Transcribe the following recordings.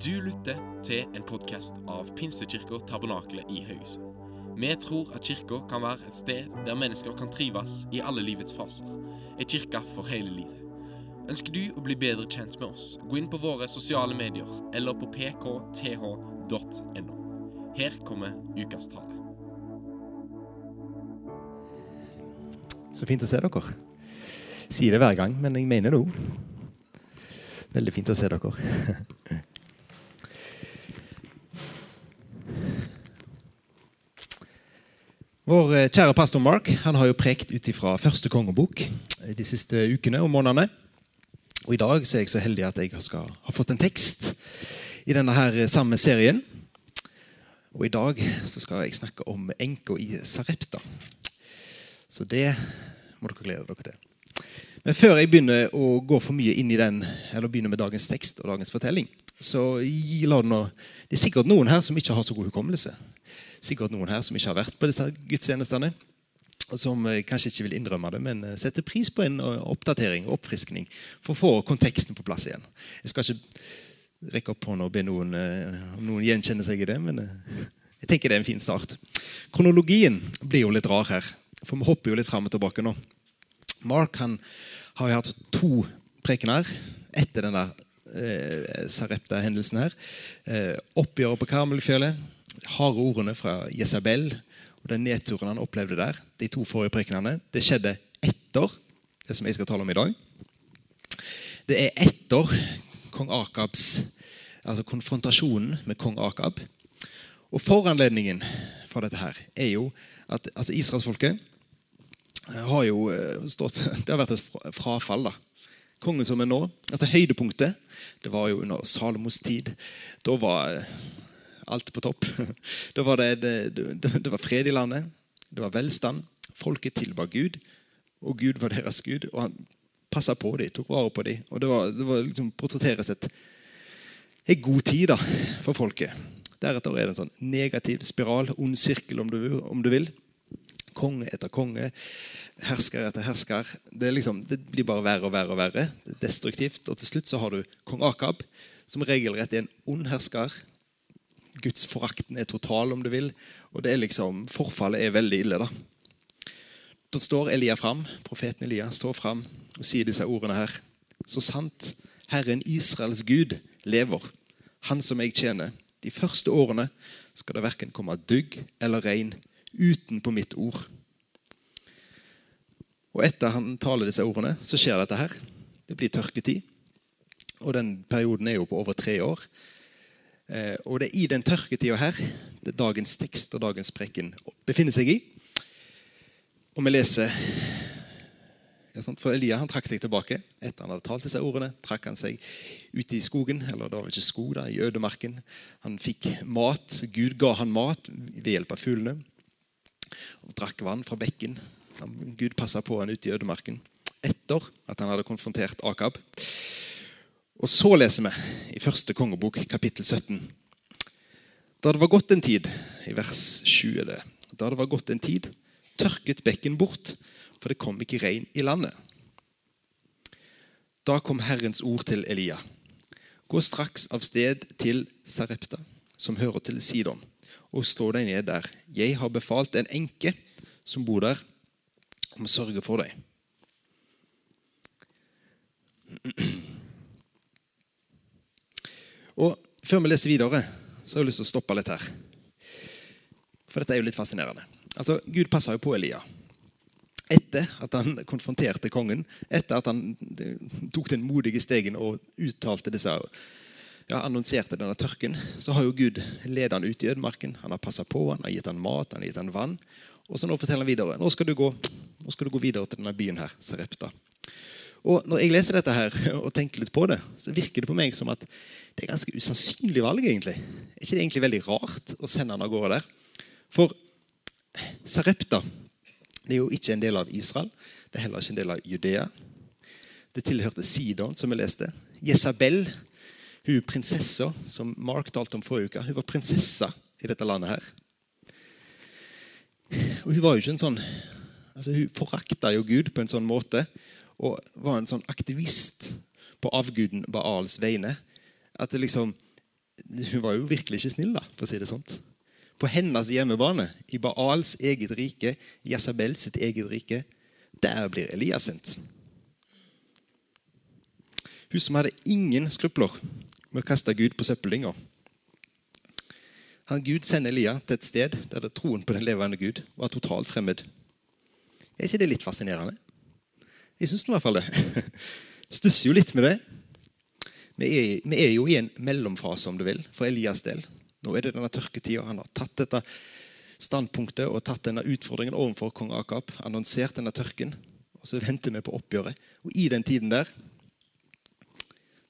Du lytter til en podkast av Pinsekirka Tabernakelet i Haugesund. Vi tror at kirka kan være et sted der mennesker kan trives i alle livets faser. En kirke for hele livet. Ønsker du å bli bedre kjent med oss, gå inn på våre sosiale medier eller på pkth.no. Her kommer ukas tale. Så fint å se dere. Sier det hver gang, men jeg mener det òg. Veldig fint å se dere. Vår eh, kjære pastor Mark han har jo prekt ut ifra første kongebok de siste ukene og månedene. Og I dag så er jeg så heldig at jeg skal ha fått en tekst i denne her eh, samme serien. Og I dag så skal jeg snakke om enka i Sarepta. Så det må dere glede dere til. Men før jeg begynner å gå for mye inn i den, eller begynner med dagens tekst og dagens fortelling, så la det nå Det er sikkert noen her som ikke har så god hukommelse. Sikkert noen her som ikke har vært på disse gudstjenestene. Og som eh, kanskje ikke vil innrømme det, men eh, setter pris på en eh, oppdatering og oppfriskning for å få konteksten på plass igjen. Jeg skal ikke rekke opp hånda og be noen om noen gjenkjenner seg i det, men jeg tenker det er en fin start. Kronologien blir jo litt rar her, for vi hopper jo litt fram og tilbake nå. Mark han har jo hatt to prekener etter denne eh, Sarepta-hendelsen. her. Eh, oppgjøret på Karmelfjellet, harde ordene fra Jesabel og den nedturen han opplevde der. De to forrige prekenene. Det skjedde etter det som jeg skal tale om i dag. Det er etter kong Akabs, altså konfrontasjonen med kong Akab. Og Foranledningen for dette her er jo at altså israelsfolket har jo eh, stått Det har vært et frafall. da. Kongen som er nå, altså Høydepunktet det var jo under Salomos tid. Da var eh, alt på topp. Da var det, det, det, var fred i landet, det var velstand. Folket tilba Gud, og Gud var deres Gud. Og han passa på dem, tok vare på dem. Og det var, det var liksom portretteres et, en god tid da, for folket. Deretter er det en sånn negativ spiral, ond sirkel, om du, om du vil. Konge etter konge, hersker etter hersker. Det, liksom, det, blir bare verre og verre. og verre. Det er destruktivt. Og til slutt så har du kong Akab, som regelrett er en ond hersker gudsforakten er total, om du vil. Og det er liksom, Forfallet er veldig ille. Da Da står Elia fram, profeten Elia står fram og sier disse ordene her. Så sant Herren Israels Gud lever, Han som jeg tjener. De første årene skal det verken komme dugg eller regn utenpå mitt ord. Og etter han taler disse ordene, så skjer dette her. Det blir tørketid. Og den perioden er jo på over tre år. Eh, og det er i den tørketida her det dagens tekst og dagens preken befinner seg i. Og vi leser For Elia han trakk seg tilbake. Etter han hadde talt disse ordene, trakk han seg ut i skogen, eller det var ikke skog, da, i ødemarken. Han fikk mat. Gud ga han mat ved hjelp av fuglene. Og drakk vann fra bekken. Gud passa på han ute i ødemarken etter at han hadde konfrontert Akab. Og så leser vi i første kongebok, kapittel 17. Da det var gått en tid, i vers 7 er det, da det var gått en tid, tørket bekken bort, for det kom ikke regn i landet. Da kom Herrens ord til Elia. Gå straks av sted til Sarepta, som hører til Sidon, og stå deg ned der. Jeg har befalt en enke som bor der, om å sørge for deg. Og Før vi leser videre, så har jeg lyst til å stoppe litt her. For dette er jo litt fascinerende. Altså, Gud passa jo på Elia. Etter at han konfronterte kongen, etter at han tok den modige stegen og uttalte disse, ja, annonserte denne tørken, så har jo Gud ledet han ut i ødemarken. Han har passa på han, har gitt han mat, han har gitt han vann. Og så nå forteller han videre. Nå skal du gå, skal du gå videre til denne byen her, Sarepta. Og Når jeg leser dette her og tenker litt på det, så virker det på meg som at det er ganske usannsynlig valg. egentlig. Er ikke det egentlig veldig rart å sende han av gårde der? For Sarepta det er jo ikke en del av Israel. Det er heller ikke en del av Judea. Det tilhørte Sidon, som vi leste. Jesabel, hun prinsessa som Mark talte om forrige uke, hun var prinsessa i dette landet her. Og hun var jo ikke en sånn altså Hun forakta jo Gud på en sånn måte og var en sånn aktivist på avguden Baals vegne. At det liksom hun var jo virkelig ikke snill, da, for å si det sånn. På hennes hjemmebane, i Baals eget rike, Jasabel sitt eget rike, der blir Elias sendt. Hun som hadde ingen skrupler med å kaste Gud på søppeldynga. Han Gud sender Elia til et sted der det troen på den levende Gud var totalt fremmed. Er ikke det litt fascinerende? Jeg syns i hvert fall det. Stusser jo litt med det. Vi er, vi er, jo i en mellomfase, om du vil, for Elias del. Nå er det denne tørketida. Han har tatt dette standpunktet og tatt denne utfordringen overfor kong Akap. Annonsert denne tørken. Og så venter vi på oppgjøret. Og i den tiden der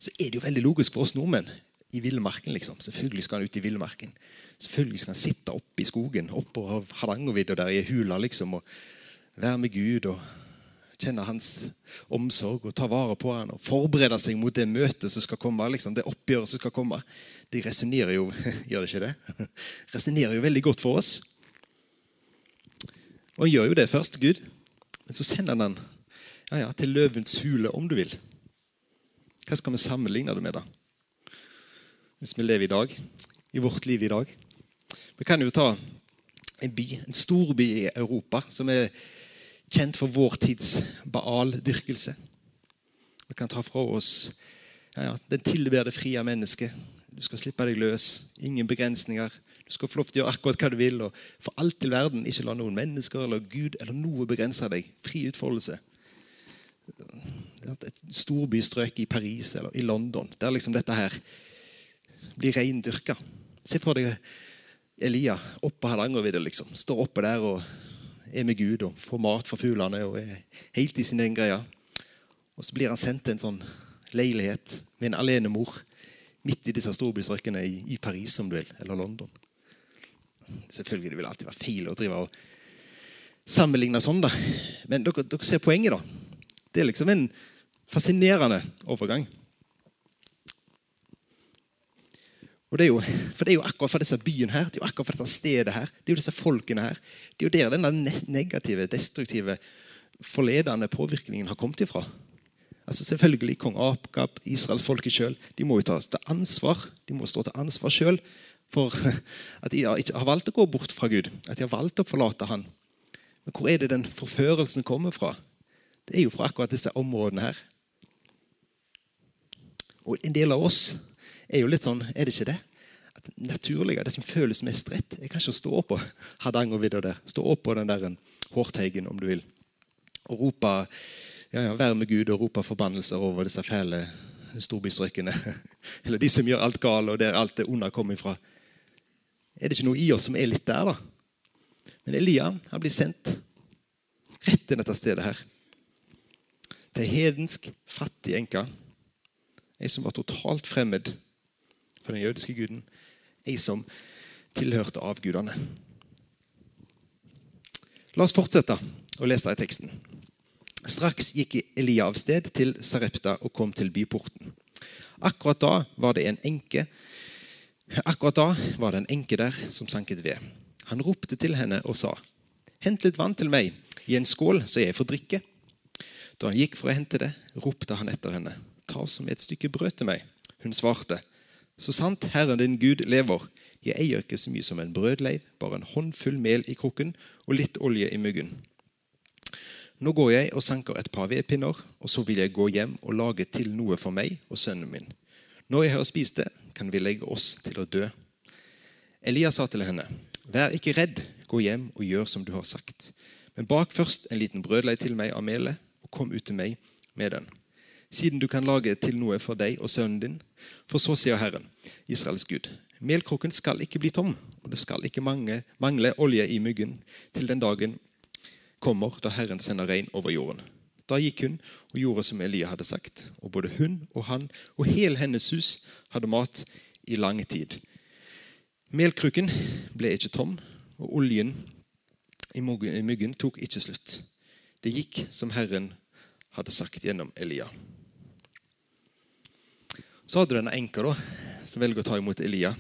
så er det jo veldig logisk for oss nordmenn i villmarken. liksom. Selvfølgelig skal han ut i villmarken. Selvfølgelig skal han sitte oppe i skogen, oppå Hardangervidda der i hula liksom, og være med Gud og kjenne hans omsorg og ta vare på han og forberede seg mot det møtet som skal komme. liksom, Det oppgjøret som skal komme. De resonnerer jo gjør det ikke det? Resonnerer jo veldig godt for oss. Og han gjør jo det først, Gud. Men så sender han ja, ja, til løvens hule, om du vil. Hva skal vi sammenligne det med, da? Hvis vi lever i dag, i vårt liv i dag. Vi kan jo ta en by, en storby i Europa som er kjent for vår tids Baal-dyrkelse. Vi kan ta fra oss ja, ja, den tilber det frie mennesket. Du skal slippe deg løs. Ingen begrensninger. Du skal få lov til å gjøre akkurat hva du vil. og For alt til verden ikke la noen mennesker eller Gud eller noe begrense deg. Fri utfoldelse. Et storbystrøk i Paris eller i London, der liksom dette her blir reindyrka. Se for deg Elia oppå Hardangervidda. Liksom. Står oppe der og er med Gud og får mat for fuglene og er helt i sin egen greie. Og så blir han sendt til en sånn leilighet med en alenemor midt i disse storbystrøkene i, Paris, som du vil, eller London. Selvfølgelig det vil alltid være feil å drive og sammenligne sånn, da. Men dere, dere ser poenget, da. Det er liksom en fascinerende overgang. Og det er jo, for det er jo akkurat fra disse byene her, det er jo akkurat fra dette stedet her, det er jo disse folkene her. Det er jo der denne negative, destruktive, forledende påvirkningen har kommet ifra. Altså Selvfølgelig kong Apgab, Israels folke sjøl. De må jo ta til ansvar. De må stå til ansvar sjøl for at de har valgt å gå bort fra Gud. At de har valgt å forlate Han. Men hvor er det den forførelsen kommer fra? Det er jo fra akkurat disse områdene her. Og en del av oss er jo litt sånn Er det ikke det? At naturlige, Det som føles mest rett, er kanskje å stå opp på Hardangervidda der. Stå opp på den der Hårteigen, om du vil. Og rope ja, ja, Vær med Gud og rope forbannelser over disse fæle storbystrøkene. Eller de som gjør alt galt, og der alt det onde kommer ifra. Er det ikke noe i oss som er litt der, da? Men Elia han blir sendt rett til dette stedet her. Er hedensk, fattig enke. Ei som var totalt fremmed for den jødiske guden. Ei som tilhørte avgudene. La oss fortsette å lese i teksten. Straks gikk Elia av sted til Sarepta og kom til byporten. Akkurat da var det en enke Akkurat da var det en enke der som sanket ved. Han ropte til henne og sa, 'Hent litt vann til meg i en skål, så jeg får drikke.' Da han gikk for å hente det, ropte han etter henne, 'Ta som et stykke brød til meg.' Hun svarte, så sant Herren din Gud lever, jeg eier ikke så mye som en brødleiv, bare en håndfull mel i krukken og litt olje i muggen. Nå går jeg og sanker et par vedpinner, og så vil jeg gå hjem og lage til noe for meg og sønnen min. Når jeg har spist det, kan vi legge oss til å dø. Elias sa til henne, vær ikke redd, gå hjem og gjør som du har sagt. Men bak først en liten brødleig til meg av melet, og kom ut til meg med den siden du kan lage til noe for deg og sønnen din. For så sier Herren, Israels Gud, melkrukken skal ikke bli tom, og det skal ikke mangle, mangle olje i myggen til den dagen kommer da Herren sender regn over jorden. Da gikk hun og gjorde som Elia hadde sagt, og både hun og han og hele hennes hus hadde mat i lang tid. Melkrukken ble ikke tom, og oljen i myggen tok ikke slutt. Det gikk som Herren hadde sagt gjennom Elia. Så hadde du denne enka da, som velger å ta imot Elia.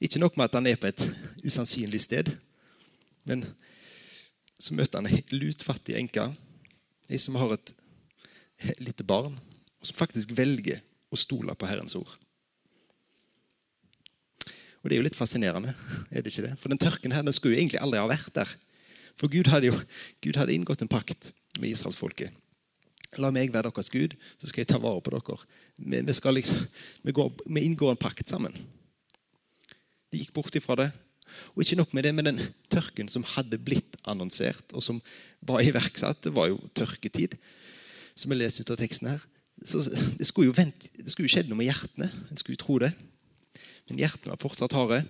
Ikke nok med at han er på et usannsynlig sted, men så møter han ei lutfattig enke, ei som har et lite barn, og som faktisk velger å stole på Herrens ord. Og det er jo litt fascinerende. er det ikke det? For den tørken her den skulle jo egentlig aldri ha vært der. For Gud hadde jo Gud hadde inngått en pakt med israelsfolket. La meg være deres Gud, så skal jeg ta vare på dere. Vi, vi, liksom, vi, går, vi inngår en pakt sammen. De gikk bort ifra det. Og ikke nok med det, men den tørken som hadde blitt annonsert, og som var iverksatt, det var jo tørketid, som vi leser ut av teksten her. Så det skulle jo, vent, det skulle skjedd noe med hjertene. En skulle jo tro det. Men hjertene var fortsatt harde.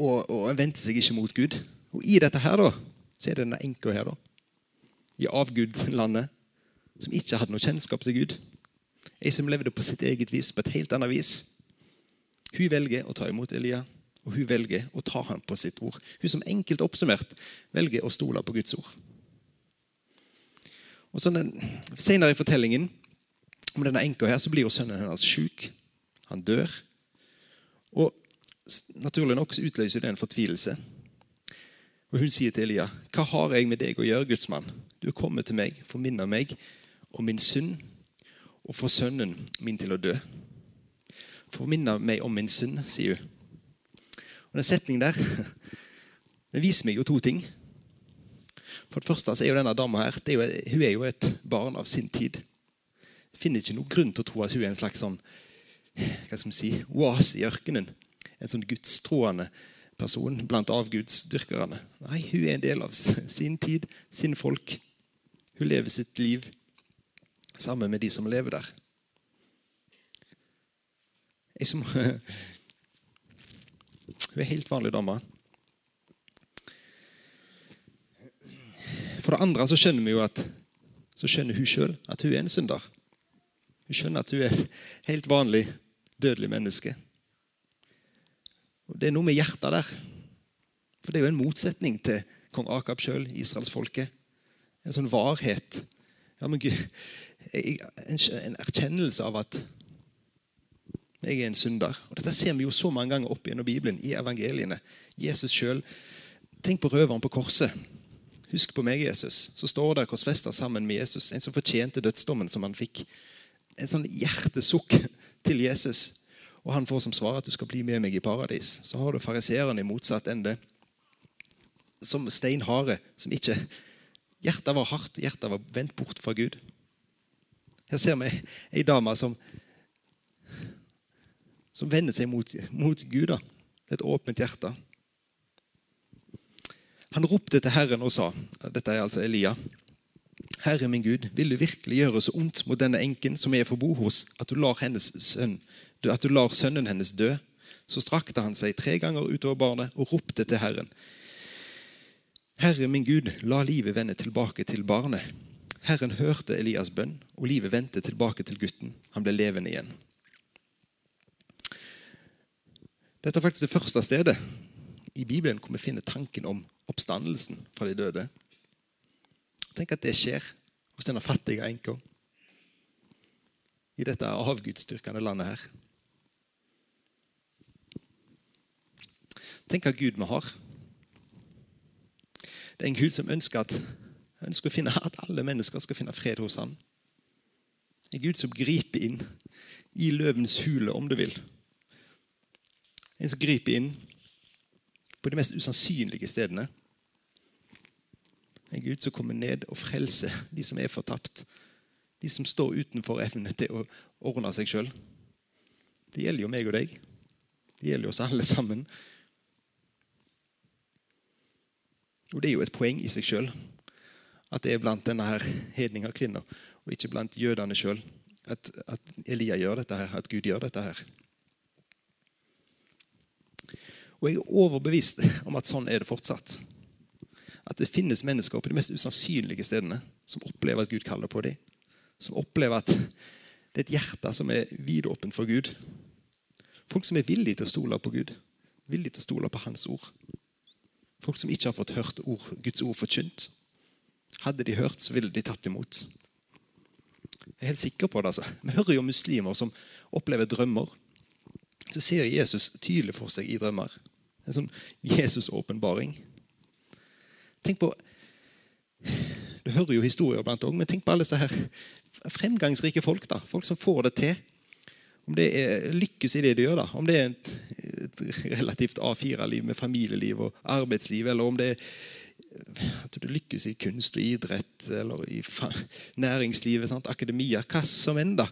Og, og en vendte seg ikke mot Gud. Og i dette her da, så er det denne enka her, da. I avgudlandet. Som ikke hadde noe kjennskap til Gud. Ei som levde på sitt eget vis, på et helt annet vis. Hun velger å ta imot Elia, og hun velger å ta ham på sitt ord. Hun som enkelt oppsummert velger å stole på Guds ord. Og så Senere i fortellingen om denne enka her, så blir jo sønnen hennes sjuk. Han dør. Og naturlig nok så utløser det en fortvilelse. Og Hun sier til Elia, 'Hva har jeg med deg å gjøre, Guds mann?' 'Du er kommet til meg for å minne meg om min synd og får sønnen min til å dø.' 'For å minne meg om min synd', sier hun. Og Den setningen der den viser meg jo to ting. For det første er jo denne dama her, er jo, hun er jo et barn av sin tid. Jeg finner ikke noen grunn til å tro at hun er en slags sånn hva skal man si, oase i ørkenen. En sånn gudstroende person blant avgudsdyrkerne. Nei, hun er en del av sin tid, sin folk. Hun lever sitt liv sammen med de som lever der. Jeg som Hun er helt vanlig dame. For det andre så skjønner vi jo at så skjønner hun sjøl at hun er en synder. Hun skjønner at hun er helt vanlig dødelig menneske. Og Det er noe med hjertet der. For det er jo en motsetning til kong Akab sjøl, israelsfolket. En sånn varhet. Ja, men Gud, en, en erkjennelse av at jeg er en synder. Og Dette ser vi jo så mange ganger opp gjennom Bibelen, i evangeliene. Jesus sjøl. Tenk på røveren på korset. Husk på meg, Jesus. Så står der korsfesta sammen med Jesus, en som fortjente dødsdommen som han fikk. En sånn hjertesukk til Jesus. Og han får som svar at du skal bli med meg i paradis. Så har du fariseerne i motsatt ende. Som steinharde. Som ikke Hjertet var hardt. Hjertet var vendt bort fra Gud. Her ser vi ei dame som som vender seg mot, mot Gud. da. Et åpent hjerte. Han ropte til Herren og sa Dette er altså Elia. Herre min Gud, vil du virkelig gjøre så ondt mot denne enken som jeg får bo hos, at du lar, hennes sønn, at du lar sønnen hennes dø? Så strakte han seg tre ganger utover barnet og ropte til Herren. Herre min Gud, la livet vende tilbake til barnet. Herren hørte Elias' bønn, og livet vendte tilbake til gutten. Han ble levende igjen. Dette er faktisk det første stedet i Bibelen hvor vi finner tanken om oppstandelsen fra de døde. Tenk at det skjer hos denne fattige enka i dette avgudsdyrkende landet her. Tenk hva Gud vi har. Det er en Gud som ønsker at, ønsker finne, at alle mennesker skal finne fred hos ham. En Gud som griper inn i løvens hule, om du vil. En som griper inn på de mest usannsynlige stedene. En Gud som kommer ned og frelser de som er fortapt. De som står utenfor evne til å ordne seg sjøl. Det gjelder jo meg og deg. Det gjelder jo oss alle sammen. Og Det er jo et poeng i seg sjøl at det er blant denne her hedninga kvinner, og ikke blant jødene sjøl, at, at, Elia gjør dette her, at Gud gjør dette her. Og jeg er overbevist om at sånn er det fortsatt at det finnes mennesker på de mest usannsynlige stedene som opplever at Gud kaller på dem. Som opplever at det er et hjerte som er vidåpent for Gud. Folk som er villige til å stole på Gud. Villige til å stole på Hans ord. Folk som ikke har fått hørt ord, Guds ord forkynt. Hadde de hørt, så ville de tatt imot. Jeg er helt sikker på det. altså. Vi hører jo muslimer som opplever drømmer. Så ser Jesus tydelig for seg i drømmer. En sånn Jesus-åpenbaring. Tenk på Du hører jo historier blant òg, men tenk på alle disse her fremgangsrike folk. da, Folk som får det til. Om det er lykkes i det de gjør, da. om det er et, et relativt A4-liv med familieliv og arbeidsliv, eller om det er at du lykkes i kunst og idrett eller i næringslivet, sant? akademia, hva som enn. da.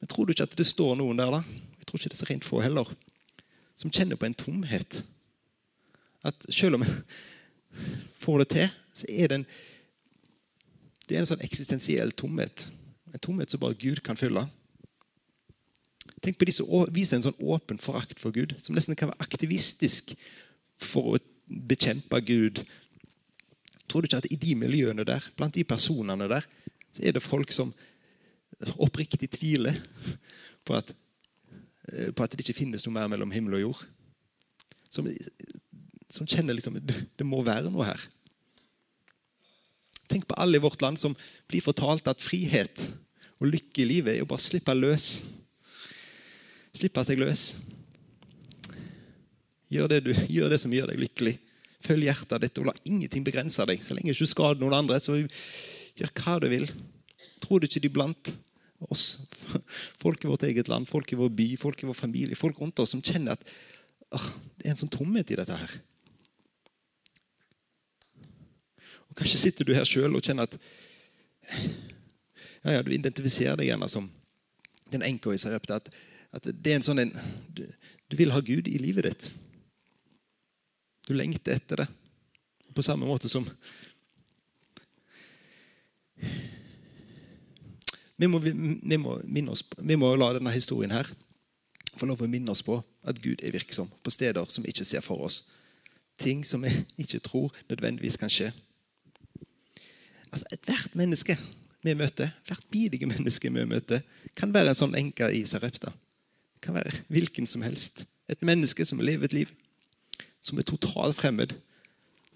Men tror du ikke at det står noen der, da? Jeg tror ikke det er så rent få heller. Som kjenner på en tomhet. At selv om en får det til, så er det en det er en sånn eksistensiell tomhet. En tomhet som bare Gud kan fylle. Tenk på de som viser en sånn åpen forakt for Gud, som nesten kan være aktivistisk for å bekjempe Gud. Tror du ikke at i de miljøene der, blant de personene der, så er det folk som oppriktig tviler på at, på at det ikke finnes noe mer mellom himmel og jord? Som, som kjenner liksom det må være noe her. Tenk på alle i vårt land som blir fortalt at frihet og lykke i livet er å bare slippe løs. Slippe seg løs. Gjør det, du, gjør det som gjør deg lykkelig. Følg hjertet ditt og la ingenting begrense deg. Så lenge du ikke skader noen andre, så gjør hva du vil. Tror du ikke de blant oss, folk i vårt eget land, folk i vår by, folk i vår familie, folk rundt oss som kjenner at det er en sånn tomhet i dette her? Og Kanskje sitter du her sjøl og kjenner at ja, ja, du identifiserer deg gjerne som den enka i Sarepta. At, at, det er en sånn en, du, du, vil ha Gud i livet ditt. Du lengter etter det. På samme måte som vi må, vi, må oss, vi må, la denne historien her få lov å minne oss på at Gud er virksom på steder som vi ikke ser for oss. Ting som vi ikke tror nødvendigvis kan skje. Altså, Ethvert menneske vi møter, hvert bidige menneske vi møter, kan være en sånn enke i Sarepta. Kan være hvilken som helst. Et menneske som lever et liv som er totalt fremmed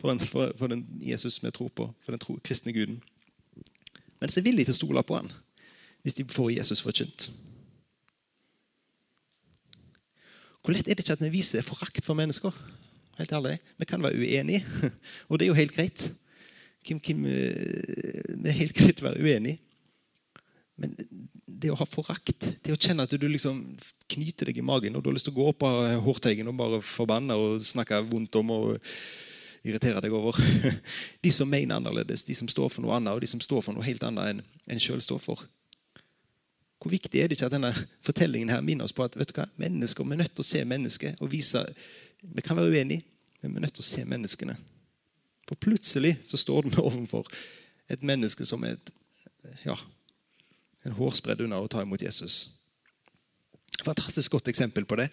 for, en, for, for den Jesus vi tror på, for den tro, kristne guden. Men så er villige til å stole på han hvis de får Jesus forkynt. Hvor lett er det ikke at vi viser forakt for mennesker? Helt ærlig. Vi kan være uenige, og det er jo helt greit. Kim, Kim, eh, det er helt greit å være uenig. Men det å ha forakt, det å kjenne at du liksom knyter deg i magen og du har lyst til å gå opp av Horteigen og bare forbanne og snakke vondt om og irritere deg over De som mener annerledes, de som står for noe annet, og de som står for noe helt annet enn en sjøl står for. Hvor viktig er det ikke at denne fortellingen her minner oss på at vet du hva, mennesker, vi er nødt til å se mennesket og vise Vi kan være uenige, men vi er nødt til å se menneskene. For plutselig så står vi overfor et menneske som er et, ja, en hårsbredd unna å ta imot Jesus. Fantastisk godt eksempel på det.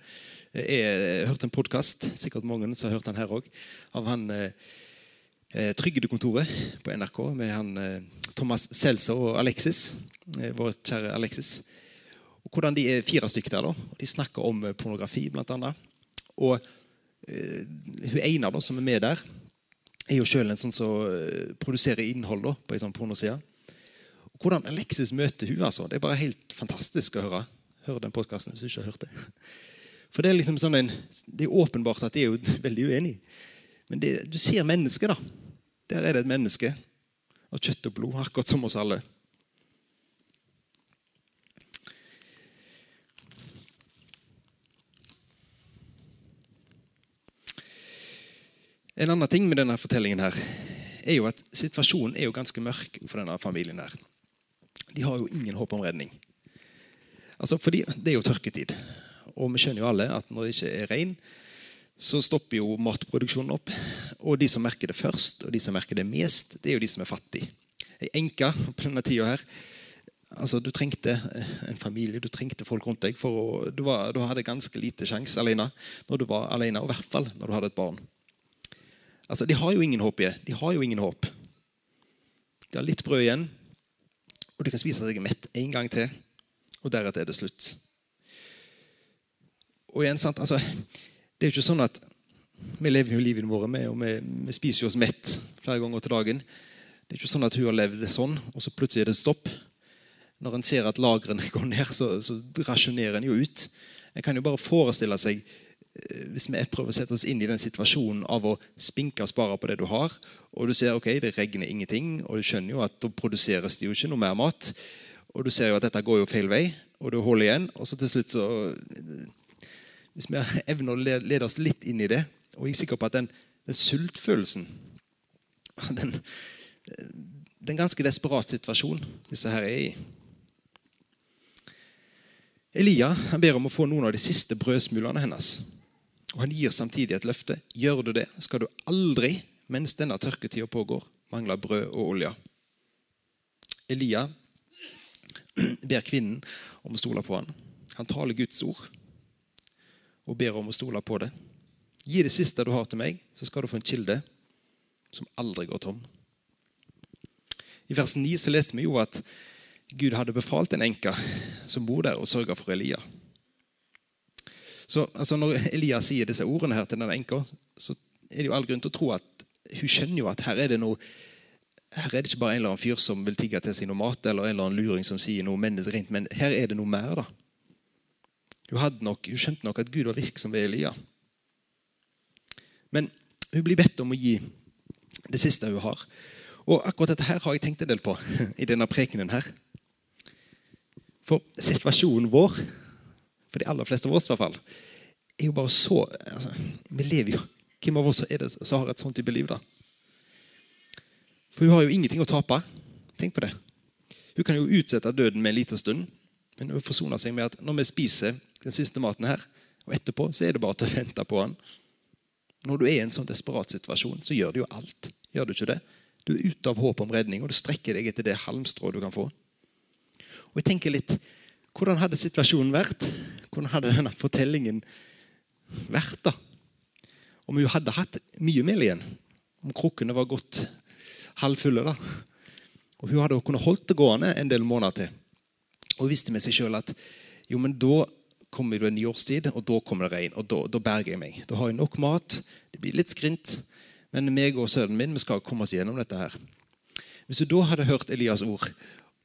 Jeg har hørt en podkast sikkert mange har hørt den her også, av han eh, eh, Trygdekontoret på NRK med han eh, Thomas Seltzer og Alexis. Eh, vår kjære Alexis. Og hvordan De er fire stykker der. da. De snakker om eh, pornografi, blant annet. Og eh, hun ene da, som er med der, er jo sjøl en sånn som uh, produserer innhold da, på ei sånn pornoside. Hvordan Alexis møter hun, altså, det er bare helt fantastisk å høre. Hør den podkasten hvis du ikke har hørt det. For Det er liksom sånn en, det er åpenbart at de er jo veldig uenige. Men det, du ser mennesket, da. Der er det et menneske av kjøtt og blod, akkurat som oss alle. En annen ting med denne fortellingen her, er jo at situasjonen er jo ganske mørk for denne familien. her. De har jo ingen håp om redning. Altså, fordi Det er jo tørketid. Og vi skjønner jo alle at når det ikke er regn, så stopper jo matproduksjonen opp. Og de som merker det først, og de som merker det mest, det er jo de som er fattige. Ei enke på denne tida her altså, Du trengte en familie, du trengte folk rundt deg. for å, du, var, du hadde ganske lite sjanse alene når du var alene, og i hvert fall når du hadde et barn. Altså, De har jo ingen håp. igjen. De har jo ingen håp. De har litt brød igjen, og de kan spise seg mett en gang til. Og deretter er det slutt. Og igjen, sant, altså, Det er jo ikke sånn at vi lever jo livet vårt og vi, vi spiser jo oss mett flere ganger til dagen. Det er ikke sånn at hun har levd sånn, og så plutselig er det stopp. Når en ser at lagrene går ned, så, så rasjonerer en jo ut. En kan jo bare forestille seg hvis vi prøver å sette oss inn i den situasjonen av å spinke og spare på det du har, og du ser ok, det regner ingenting, og du skjønner jo at da produseres det jo ikke noe mer mat, og du ser jo at dette går jo feil vei, og du holder igjen. Og så til slutt så Hvis vi evner å lede oss litt inn i det, og jeg er sikker på at den, den sultfølelsen den, Det er ganske desperat situasjonen disse her er i. Elia han ber om å få noen av de siste brødsmulene hennes. Og Han gir samtidig et løfte. Gjør du det, skal du aldri, mens denne tørketida pågår, mangle brød og olje. Elia ber kvinnen om å stole på han. Han taler Guds ord og ber om å stole på det. Gi det siste du har til meg, så skal du få en kilde som aldri går tom. I vers 9 så leser vi jo at Gud hadde befalt en enke som bor der, og sørga for Elia. Så altså, Når Elia sier disse ordene her til denne enka, så er det jo all grunn til å tro at hun skjønner jo at her er det noe her er det ikke bare en eller annen fyr som vil tigge til seg noe mat, eller en eller annen luring som sier noe menneskerent, men her er det noe mer. da. Hun, nok, hun skjønte nok at Gud var virksom ved Elia. Men hun blir bedt om å gi det siste hun har. Og akkurat dette her har jeg tenkt en del på i denne prekenen her. For situasjonen vår, for de aller fleste av oss i hvert fall, er jo bare så altså, Vi lever jo. Hvem av oss er det som har et sånt type liv, da? For hun har jo ingenting å tape. Tenk på det. Hun kan jo utsette døden med en liten stund, men hun forsoner seg med at når vi spiser den siste maten her, og etterpå så er det bare til å vente på han. Når du er i en sånn desperat situasjon, så gjør du jo alt. Gjør du ikke det? Du er ute av håp om redning, og du strekker deg etter det halmstrået du kan få. Og jeg tenker litt, Hvordan hadde situasjonen vært? Hvordan hadde denne fortellingen vært? da? Om hun hadde hatt mye mel igjen? Om krukkene var gått halvfulle? da? Og Hun hadde kunnet holdt det gående en del måneder til. Og hun visste med seg sjøl at jo, men da kommer det en ny årstid, og da kommer det regn. Og da, da, berger jeg meg. Da har jeg nok mat. Det blir litt skrint. Men meg og sønnen min vi skal komme oss gjennom dette. her. Hvis du da hadde hørt Elias ord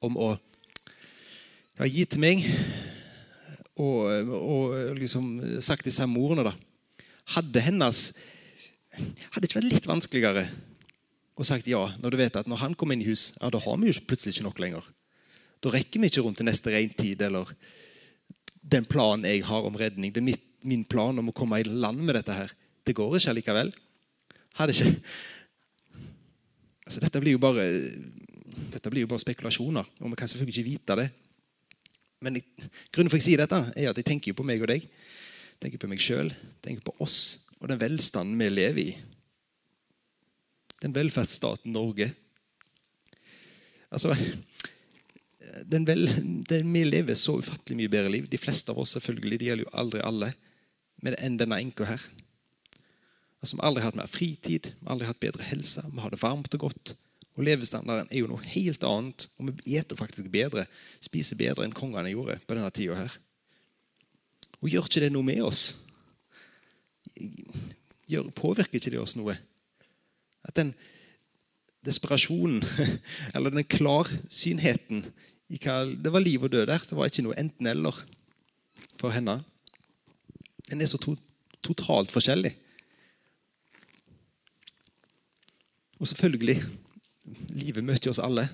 om å ja, gi til meg og, og liksom sagt disse ordene, da, hadde hennes Hadde det ikke vært litt vanskeligere å sagt ja når du vet at når han kommer inn i hus, ja, da har vi jo plutselig ikke nok lenger. Da rekker vi ikke rundt til neste regntid eller den planen jeg har om redning. Det er mitt, min plan om å komme i land med dette her. Det går ikke likevel. Hadde ikke altså, dette, blir jo bare, dette blir jo bare spekulasjoner, og vi kan selvfølgelig ikke vite det. Men jeg, grunnen for at jeg sier dette, er at jeg tenker på meg og deg. Tenker på meg sjøl, tenker på oss og den velstanden vi lever i. Den velferdsstaten Norge. Altså, den vel, den, Vi lever så ufattelig mye bedre liv. De fleste av oss selvfølgelig, det gjelder jo aldri alle, men enn denne enka her. Altså, Vi har aldri hatt mer fritid, vi har aldri hatt bedre helse, vi har det varmt og godt. Og Levestandarden er jo noe helt annet, og vi eter faktisk bedre spiser bedre enn kongene gjorde på denne tida her. Og gjør ikke det noe med oss? Gjør, påvirker ikke det oss noe? At den desperasjonen, eller den klarsynheten i hva det var liv og død der, det var ikke noe enten-eller for henne. Den er så to, totalt forskjellig. Og selvfølgelig livet møter oss alle.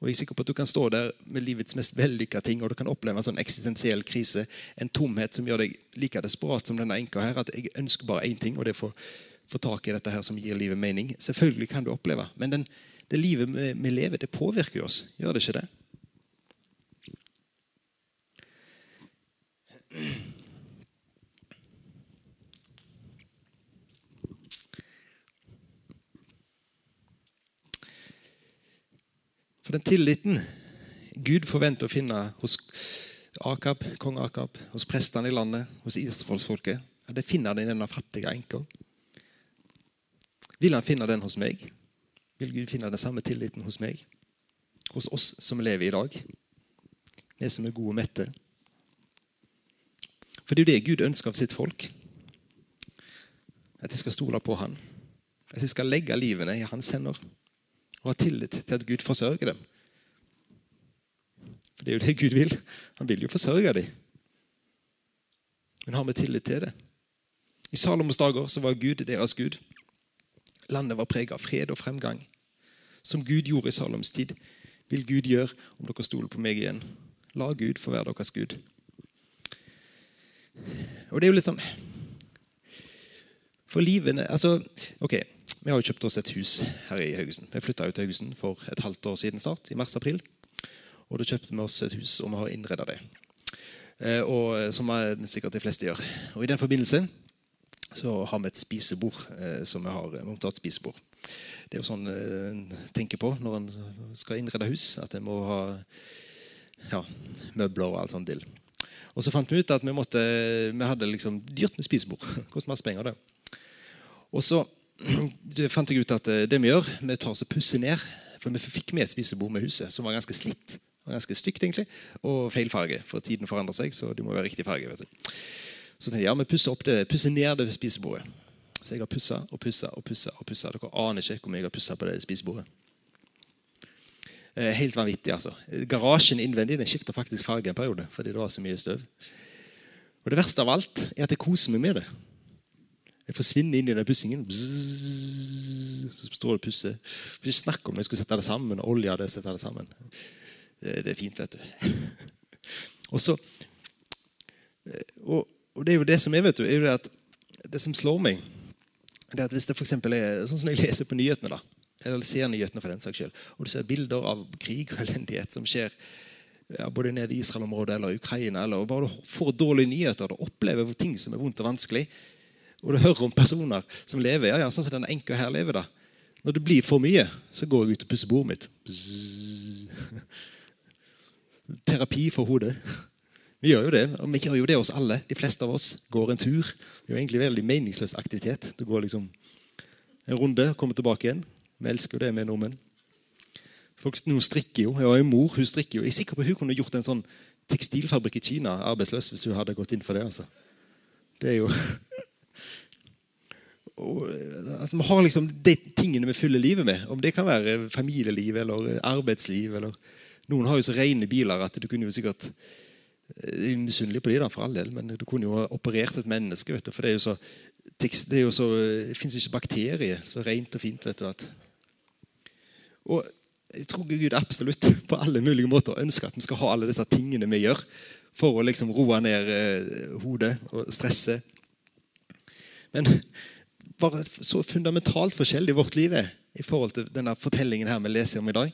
Og jeg er sikker på at Du kan stå der med livets mest vellykka ting, og du kan oppleve en sånn eksistensiell krise. En tomhet som gjør deg like desperat som denne enka her. At jeg ønsker bare én ting, og det er å få tak i dette her som gir livet mening. Selvfølgelig kan du oppleve, men den, det livet vi, vi lever, det påvirker oss. Gjør det ikke det? For den tilliten Gud forventer å finne hos Akab, kong Akab, hos prestene i landet, hos Israelsfolket, ja, det finner han i denne fattige enka. Vil han finne den hos meg? Vil Gud finne den samme tilliten hos meg? Hos oss som lever i dag? Vi som er gode og mette. For det er jo det Gud ønsker av sitt folk. At de skal stole på Han. At de skal legge livene i hans hender og ha tillit til at Gud forsørger dem. For det er jo det Gud vil. Han vil jo forsørge dem. Men har vi tillit til det? I Salomos dager så var Gud deres Gud. Landet var preget av fred og fremgang. Som Gud gjorde i Saloms tid, vil Gud gjøre om dere stoler på meg igjen. La Gud få være deres Gud. Og det er jo litt sånn For livene altså, ok, Vi har jo kjøpt oss et hus her i Haugesund. Vi flytta til Haugesund for et halvt år siden snart, i mars-april. Og Da kjøpte vi oss et hus, og vi har innreda det. Eh, og Som sikkert de fleste gjør. Og I den forbindelse så har vi et spisebord eh, som vi har montert spisebord. Det er jo sånn en eh, tenker på når en skal innrede hus, at en må ha ja, møbler og alt sånt til. Og så fant vi ut at vi, måtte, vi hadde liksom dyrt med spisebord. Koster masse penger, det. Og så fant jeg ut at eh, det vi gjør, vi tar oss og pusser ned. For vi fikk med et spisebord med huset som var ganske slitt. Ganske stygt, egentlig. Og feil farge. For tiden forandrer seg, så det må være riktig farge. vet du. Så tenkte jeg ja, vi pusser, opp det, pusser ned det spisebordet. Så jeg har pussa og pussa og pussa. og. Dere aner ikke hvor mye jeg har pussa på det spisebordet. Eh, helt vanvittig, altså. Garasjen innvendig den skifter faktisk farge en periode fordi det var så mye støv. Og Det verste av alt er at jeg koser meg med det. Jeg forsvinner inn i den pussingen. Så står og pusser. Ikke snakk om når jeg skulle sette det sammen. og olje det, sette det sammen. Det, det, er fint, vet du. og så eh, og, og, det er jo det som er, vet du, er jo det at det som slår meg, det er at hvis det for er sånn som jeg leser på nyhetene da, eller ser nyhetene for den saks skyld, og du ser bilder av krig og elendighet som skjer ja, både nede i Israel-området eller Ukraina, eller bare du får dårlige nyheter og opplever ting som er vondt og vanskelig, og du hører om personer som lever ja, ja, sånn som denne enka her lever da. Når det blir for mye, så går jeg ut og pusser bordet mitt. Terapi for hodet. Vi gjør jo det, og vi gjør jo det oss alle. De fleste av oss går en tur. Det er jo egentlig veldig meningsløs aktivitet. Du går liksom en runde, og kommer tilbake igjen. Vi elsker jo det med nordmenn. Folk nå strikker jo. Jeg har en mor, hun strikker jo. Jeg er sikker på at hun kunne gjort en sånn tekstilfabrikk i Kina arbeidsløs hvis hun hadde gått inn for det. altså. Det er jo at Vi har liksom de tingene vi fyller livet med. Om det kan være familieliv eller arbeidsliv. eller Noen har jo så rene biler at du kunne jo sikkert Jeg er misunnelig på de da, for all del, men du kunne jo ha operert et menneske. du, For det er jo så det, er jo det fins ikke bakterier så rent og fint. vet du at og jeg tror Gud absolutt på alle mulige måter ønsker at vi skal ha alle disse tingene vi gjør, for å liksom roe ned eh, hodet og stresse. Men bare så fundamentalt forskjellig vårt liv er i forhold til denne fortellingen her vi leser om i dag.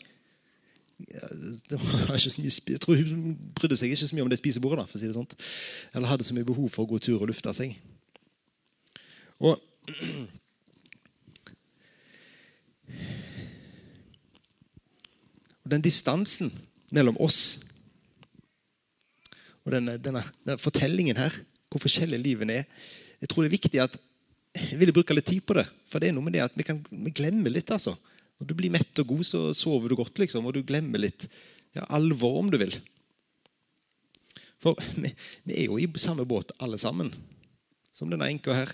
Var jeg tror Hun brydde seg ikke så mye om det spisebordet. Da, for å si det sånt. Eller hadde så mye behov for å gå tur og lufte seg. Og Og den distansen mellom oss og denne, denne, denne, fortellingen her, hvor forskjellige livene er Jeg tror det er viktig at jeg vil bruke litt tid på det. For det er noe med det at vi kan vi glemmer litt. altså. Når du blir mett og god, så sover du godt, liksom, og du glemmer litt ja, alvor, om du vil. For vi, vi, er jo i samme båt, alle sammen, som denne enka her.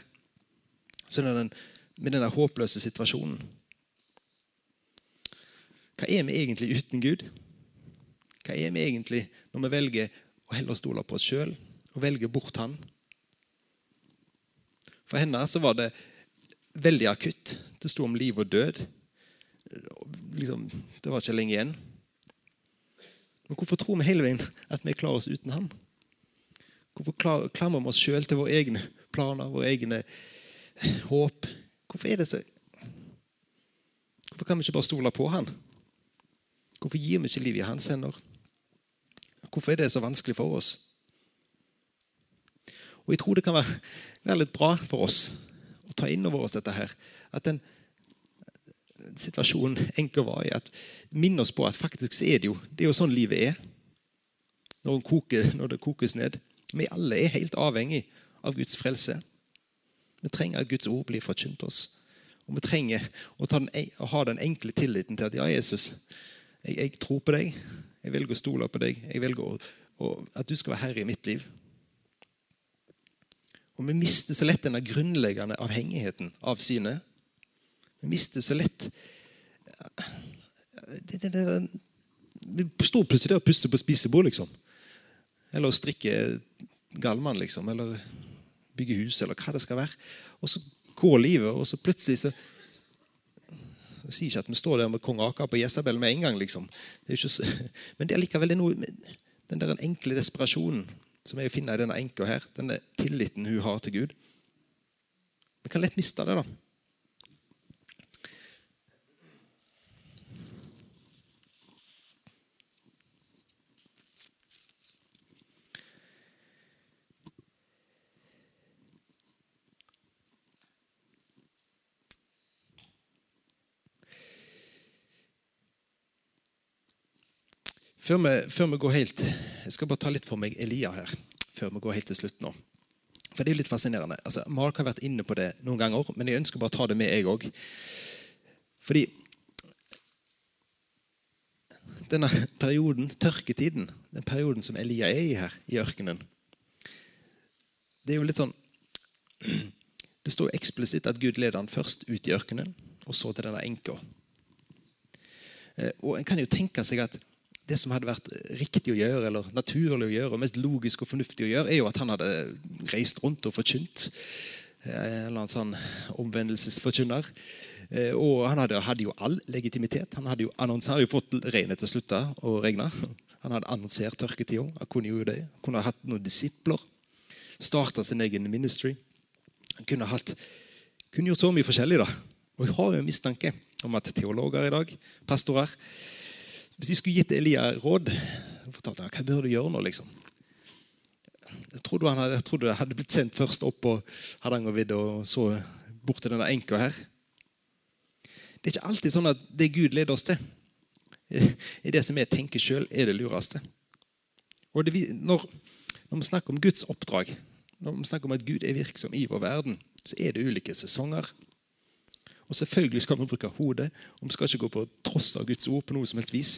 Den, med denne håpløse situasjonen. Hva er vi egentlig uten Gud? Hva er vi egentlig når vi velger å heller stole på oss sjøl og velger bort Han? For henne så var det veldig akutt. Det sto om liv og død. Liksom, det var ikke lenge igjen. Men hvorfor tror vi hele veien at vi klarer oss uten ham? Hvorfor klamrer vi oss sjøl til våre egne planer, våre egne håp? Hvorfor er det så Hvorfor kan vi ikke bare stole på Han? Hvorfor gir vi ikke livet i hans hender? Hvorfor er det så vanskelig for oss? Og Jeg tror det kan være, være litt bra for oss å ta inn over oss dette her. At den situasjonen enker var i, at minn oss på at faktisk er det jo det er jo sånn livet er. Når, koker, når det kokes ned. Vi alle er helt avhengig av Guds frelse. Vi trenger at Guds ord blir forkynt oss. Og vi trenger å, den, å, ha den enkle tilliten til at ja, Jesus, jeg, jeg, tror på deg. Jeg velger å stole på deg. Jeg velger å, å, at du skal være herre i mitt liv. Og vi mister så lett denne grunnleggende avhengigheten av synet. Vi mister så lett det, det, det, Vi står plutselig der og pusser på spisebord, liksom. Eller å strikke gallmann, liksom. Eller bygge hus, eller hva det skal være. Og så går livet, og så plutselig så jeg sier ikke at vi står der med kong Akab og Jesabel med en gang. liksom. Det så, men det er likevel noe Den der enkle desperasjonen som er å finne i denne enka her, denne tilliten hun har til Gud. Vi kan lett miste det, da. Før vi, før vi, går helt Jeg skal bare ta litt for meg Elia her. Før vi går helt til slutt nå. For det er jo litt fascinerende. Altså, Mark har vært inne på det noen ganger, men jeg ønsker bare å ta det med, jeg òg. Fordi denne perioden, tørketiden, den perioden som Elia er i her, i ørkenen Det er jo litt sånn Det står eksplisitt at Gud leder han først ut i ørkenen, og så til denne enka. Eh, og en kan jo tenke seg at det som hadde vært riktig å gjøre, eller naturlig å gjøre, og mest logisk og fornuftig å gjøre, er jo at han hadde reist rundt og forkynt. Eh, en eller annen sånn omvendelsesforkynner. Eh, og han hadde, hadde, jo all legitimitet. Han hadde jo, annons, han hadde jo fått regnet til å slutte å regne. Han hadde annonsert tørketida. Han kunne jo det. Han kunne hatt noen disipler. Starta sin egen ministry. Han kunne, hatt, kunne gjort så mye forskjellig. da. Og jeg har jo en mistanke om at teologer i dag, pastorer, hvis de skulle gitt Elia råd, fortalte han hva bør du gjøre nå. liksom. Jeg trodde han hadde, jeg trodde det hadde blitt sendt først opp på Hardangervidda og så bort til denne enka her. Det er ikke alltid sånn at det Gud leder oss til, i det som vi tenker sjøl, er det lureste. Og det, når, når, vi snakker om Guds oppdrag, når vi snakker om at Gud er virksom i vår verden, så er det ulike sesonger. Og selvfølgelig skal vi bruke hodet, og vi skal ikke gå på tross av Guds ord på noe som helst vis.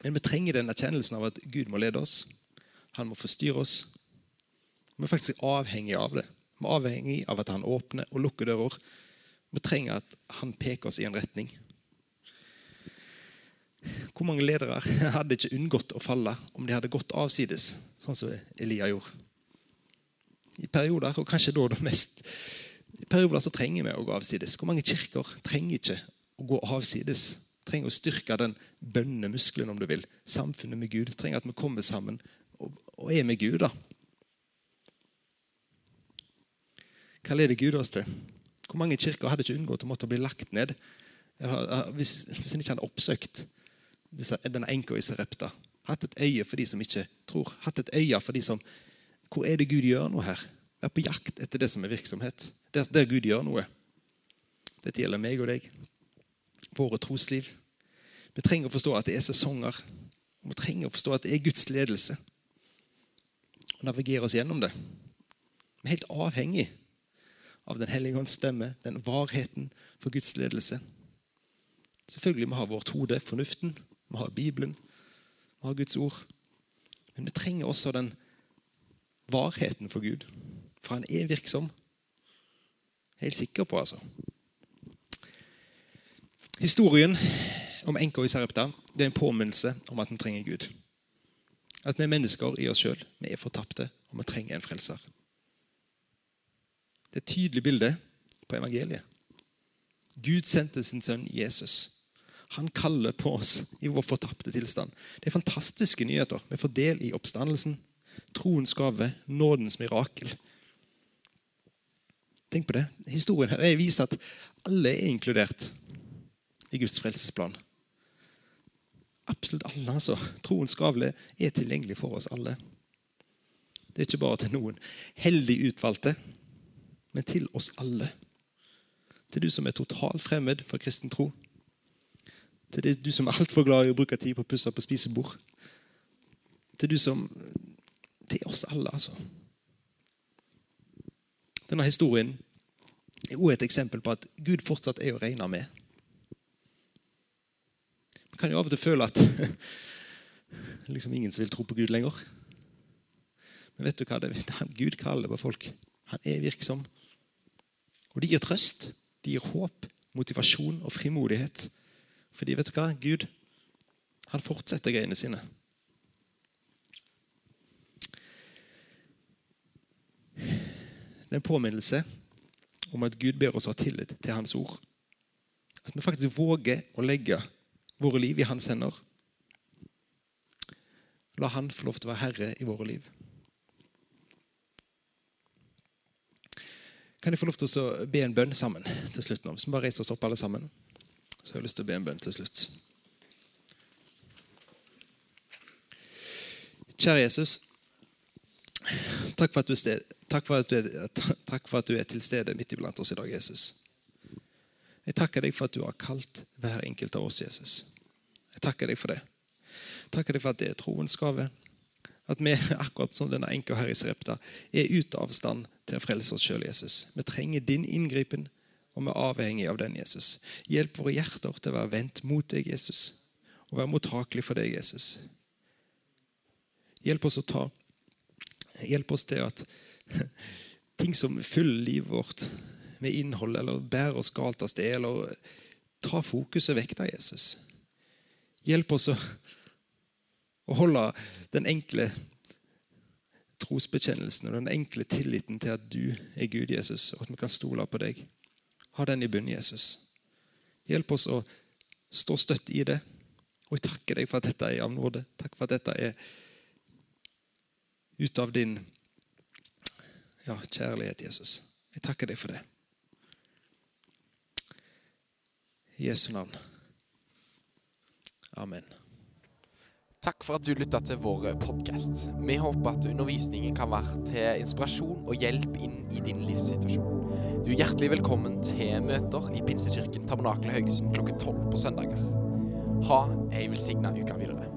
Men vi trenger den erkjennelsen av at Gud må lede oss. Han må forstyrre oss. Vi er faktisk avhengig av det. Vi er avhengig av at han åpner og lukker dører. Vi trenger at han peker oss i en retning. Hvor mange ledere hadde ikke unngått å falle om de hadde gått avsides, sånn som Elia gjorde? I perioder, og kanskje da det mest i perioder så trenger vi å gå avsides. Hvor mange kirker trenger ikke å gå avsides? Trenger å styrke den bønnemuskelen, om du vil. Samfunnet med Gud. Trenger at vi kommer sammen og, er med Gud. da. Hva leder Gud oss til? Hvor mange kirker hadde ikke unngått å måtte bli lagt ned hvis, hvis en ikke hadde oppsøkt denne enka i Serepta? Hatt et øye for de som ikke tror. Hatt et øye for de som Hvor er det Gud gjør noe her? Vær på jakt etter det som er virksomhet. Der, der Gud gjør noe. Dette gjelder meg og deg. Våre trosliv. Vi trenger å forstå at det er sesonger. Vi trenger å forstå at det er Guds ledelse. Og navigere oss gjennom det. Vi er helt avhengig av Den hellige hånds stemme, den varheten for Guds ledelse. Selvfølgelig vi har vårt hode, fornuften, vi har Bibelen, vi har Guds ord. Men vi trenger også den varheten for Gud. For han er virksom. Helt sikker på, altså. Historien om enka i Sarepta det er en påminnelse om at vi trenger Gud. At vi er mennesker i oss sjøl. Vi er fortapte, og vi trenger en frelser. Det er et tydelig bilde på evangeliet. Gud sendte sin sønn Jesus. Han kaller på oss i vår fortapte tilstand. Det er fantastiske nyheter. Vi får del i oppstandelsen, troens gave, nådens mirakel. Tenk på det. Historien her viser at alle er inkludert i Guds frelsesplan. Absolutt alle. altså. Troens gavle er tilgjengelig for oss alle. Det er ikke bare til noen heldig utvalgte, men til oss alle. Til du som er totalt fremmed for kristen tro. Til du som er altfor glad i å bruke tid på å pusse på spisebord. Til du som Til oss alle, altså. Denne historien er også et eksempel på at Gud fortsatt er å regne med. Man kan jo av og til føle at liksom ingen som vil tro på Gud lenger. Men vet du hva? Det er Gud kaller på folk. Han er virksom. Og det gir trøst. Det gir håp, motivasjon og frimodighet. Fordi vet du hva? Gud han fortsetter greiene sine. Det er en påminnelse om at Gud ber oss ha tillit til Hans ord. At vi faktisk våger å legge våre liv i Hans hender. La Han få lov til å være herre i våre liv. Kan jeg få lov til å be en bønn sammen til slutt nå? Hvis vi bare reiser oss opp alle sammen, så har jeg lyst til å be en bønn til slutt. Kjære Jesus. Takk for, sted, takk, for er, takk for, at du er, til stede midt iblant oss i dag, Jesus. Jeg takker deg for at du har kalt hver enkelt av oss, Jesus. Jeg takker deg for det. Jeg takker deg for at det er troens gave. At vi, akkurat som denne enka her i Srepta, er ute av stand til å frelse oss sjøl, Jesus. Vi trenger din inngripen, og vi er avhengig av den, Jesus. Hjelp våre hjerter til å være vendt mot deg, Jesus, og være mottakelig for deg, Jesus. Hjelp oss å ta Hjelp oss til at ting som fyller livet vårt med innhold, eller bærer oss galt av sted, eller ta fokuset vekk av Jesus. Hjelp oss å, å holde den enkle trosbekjennelsen og den enkle tilliten til at du er Gud, Jesus, og at vi kan stole på deg. Ha den i bunnen, Jesus. Hjelp oss å stå støtt i det. Og jeg takker deg for at dette er av nåde. Takk for at dette er ut av din ja, kjærlighet, Jesus. Jeg takker deg for det. I Jesu navn. Amen. Takk for at du lytta til vår podkast. Vi håper at undervisningen kan være til inspirasjon og hjelp inn i din livssituasjon. Du er hjertelig velkommen til møter i Pinsekirken Tabernakelet Haugesund klokka tolv på søndager. Ha ei velsigna uke videre.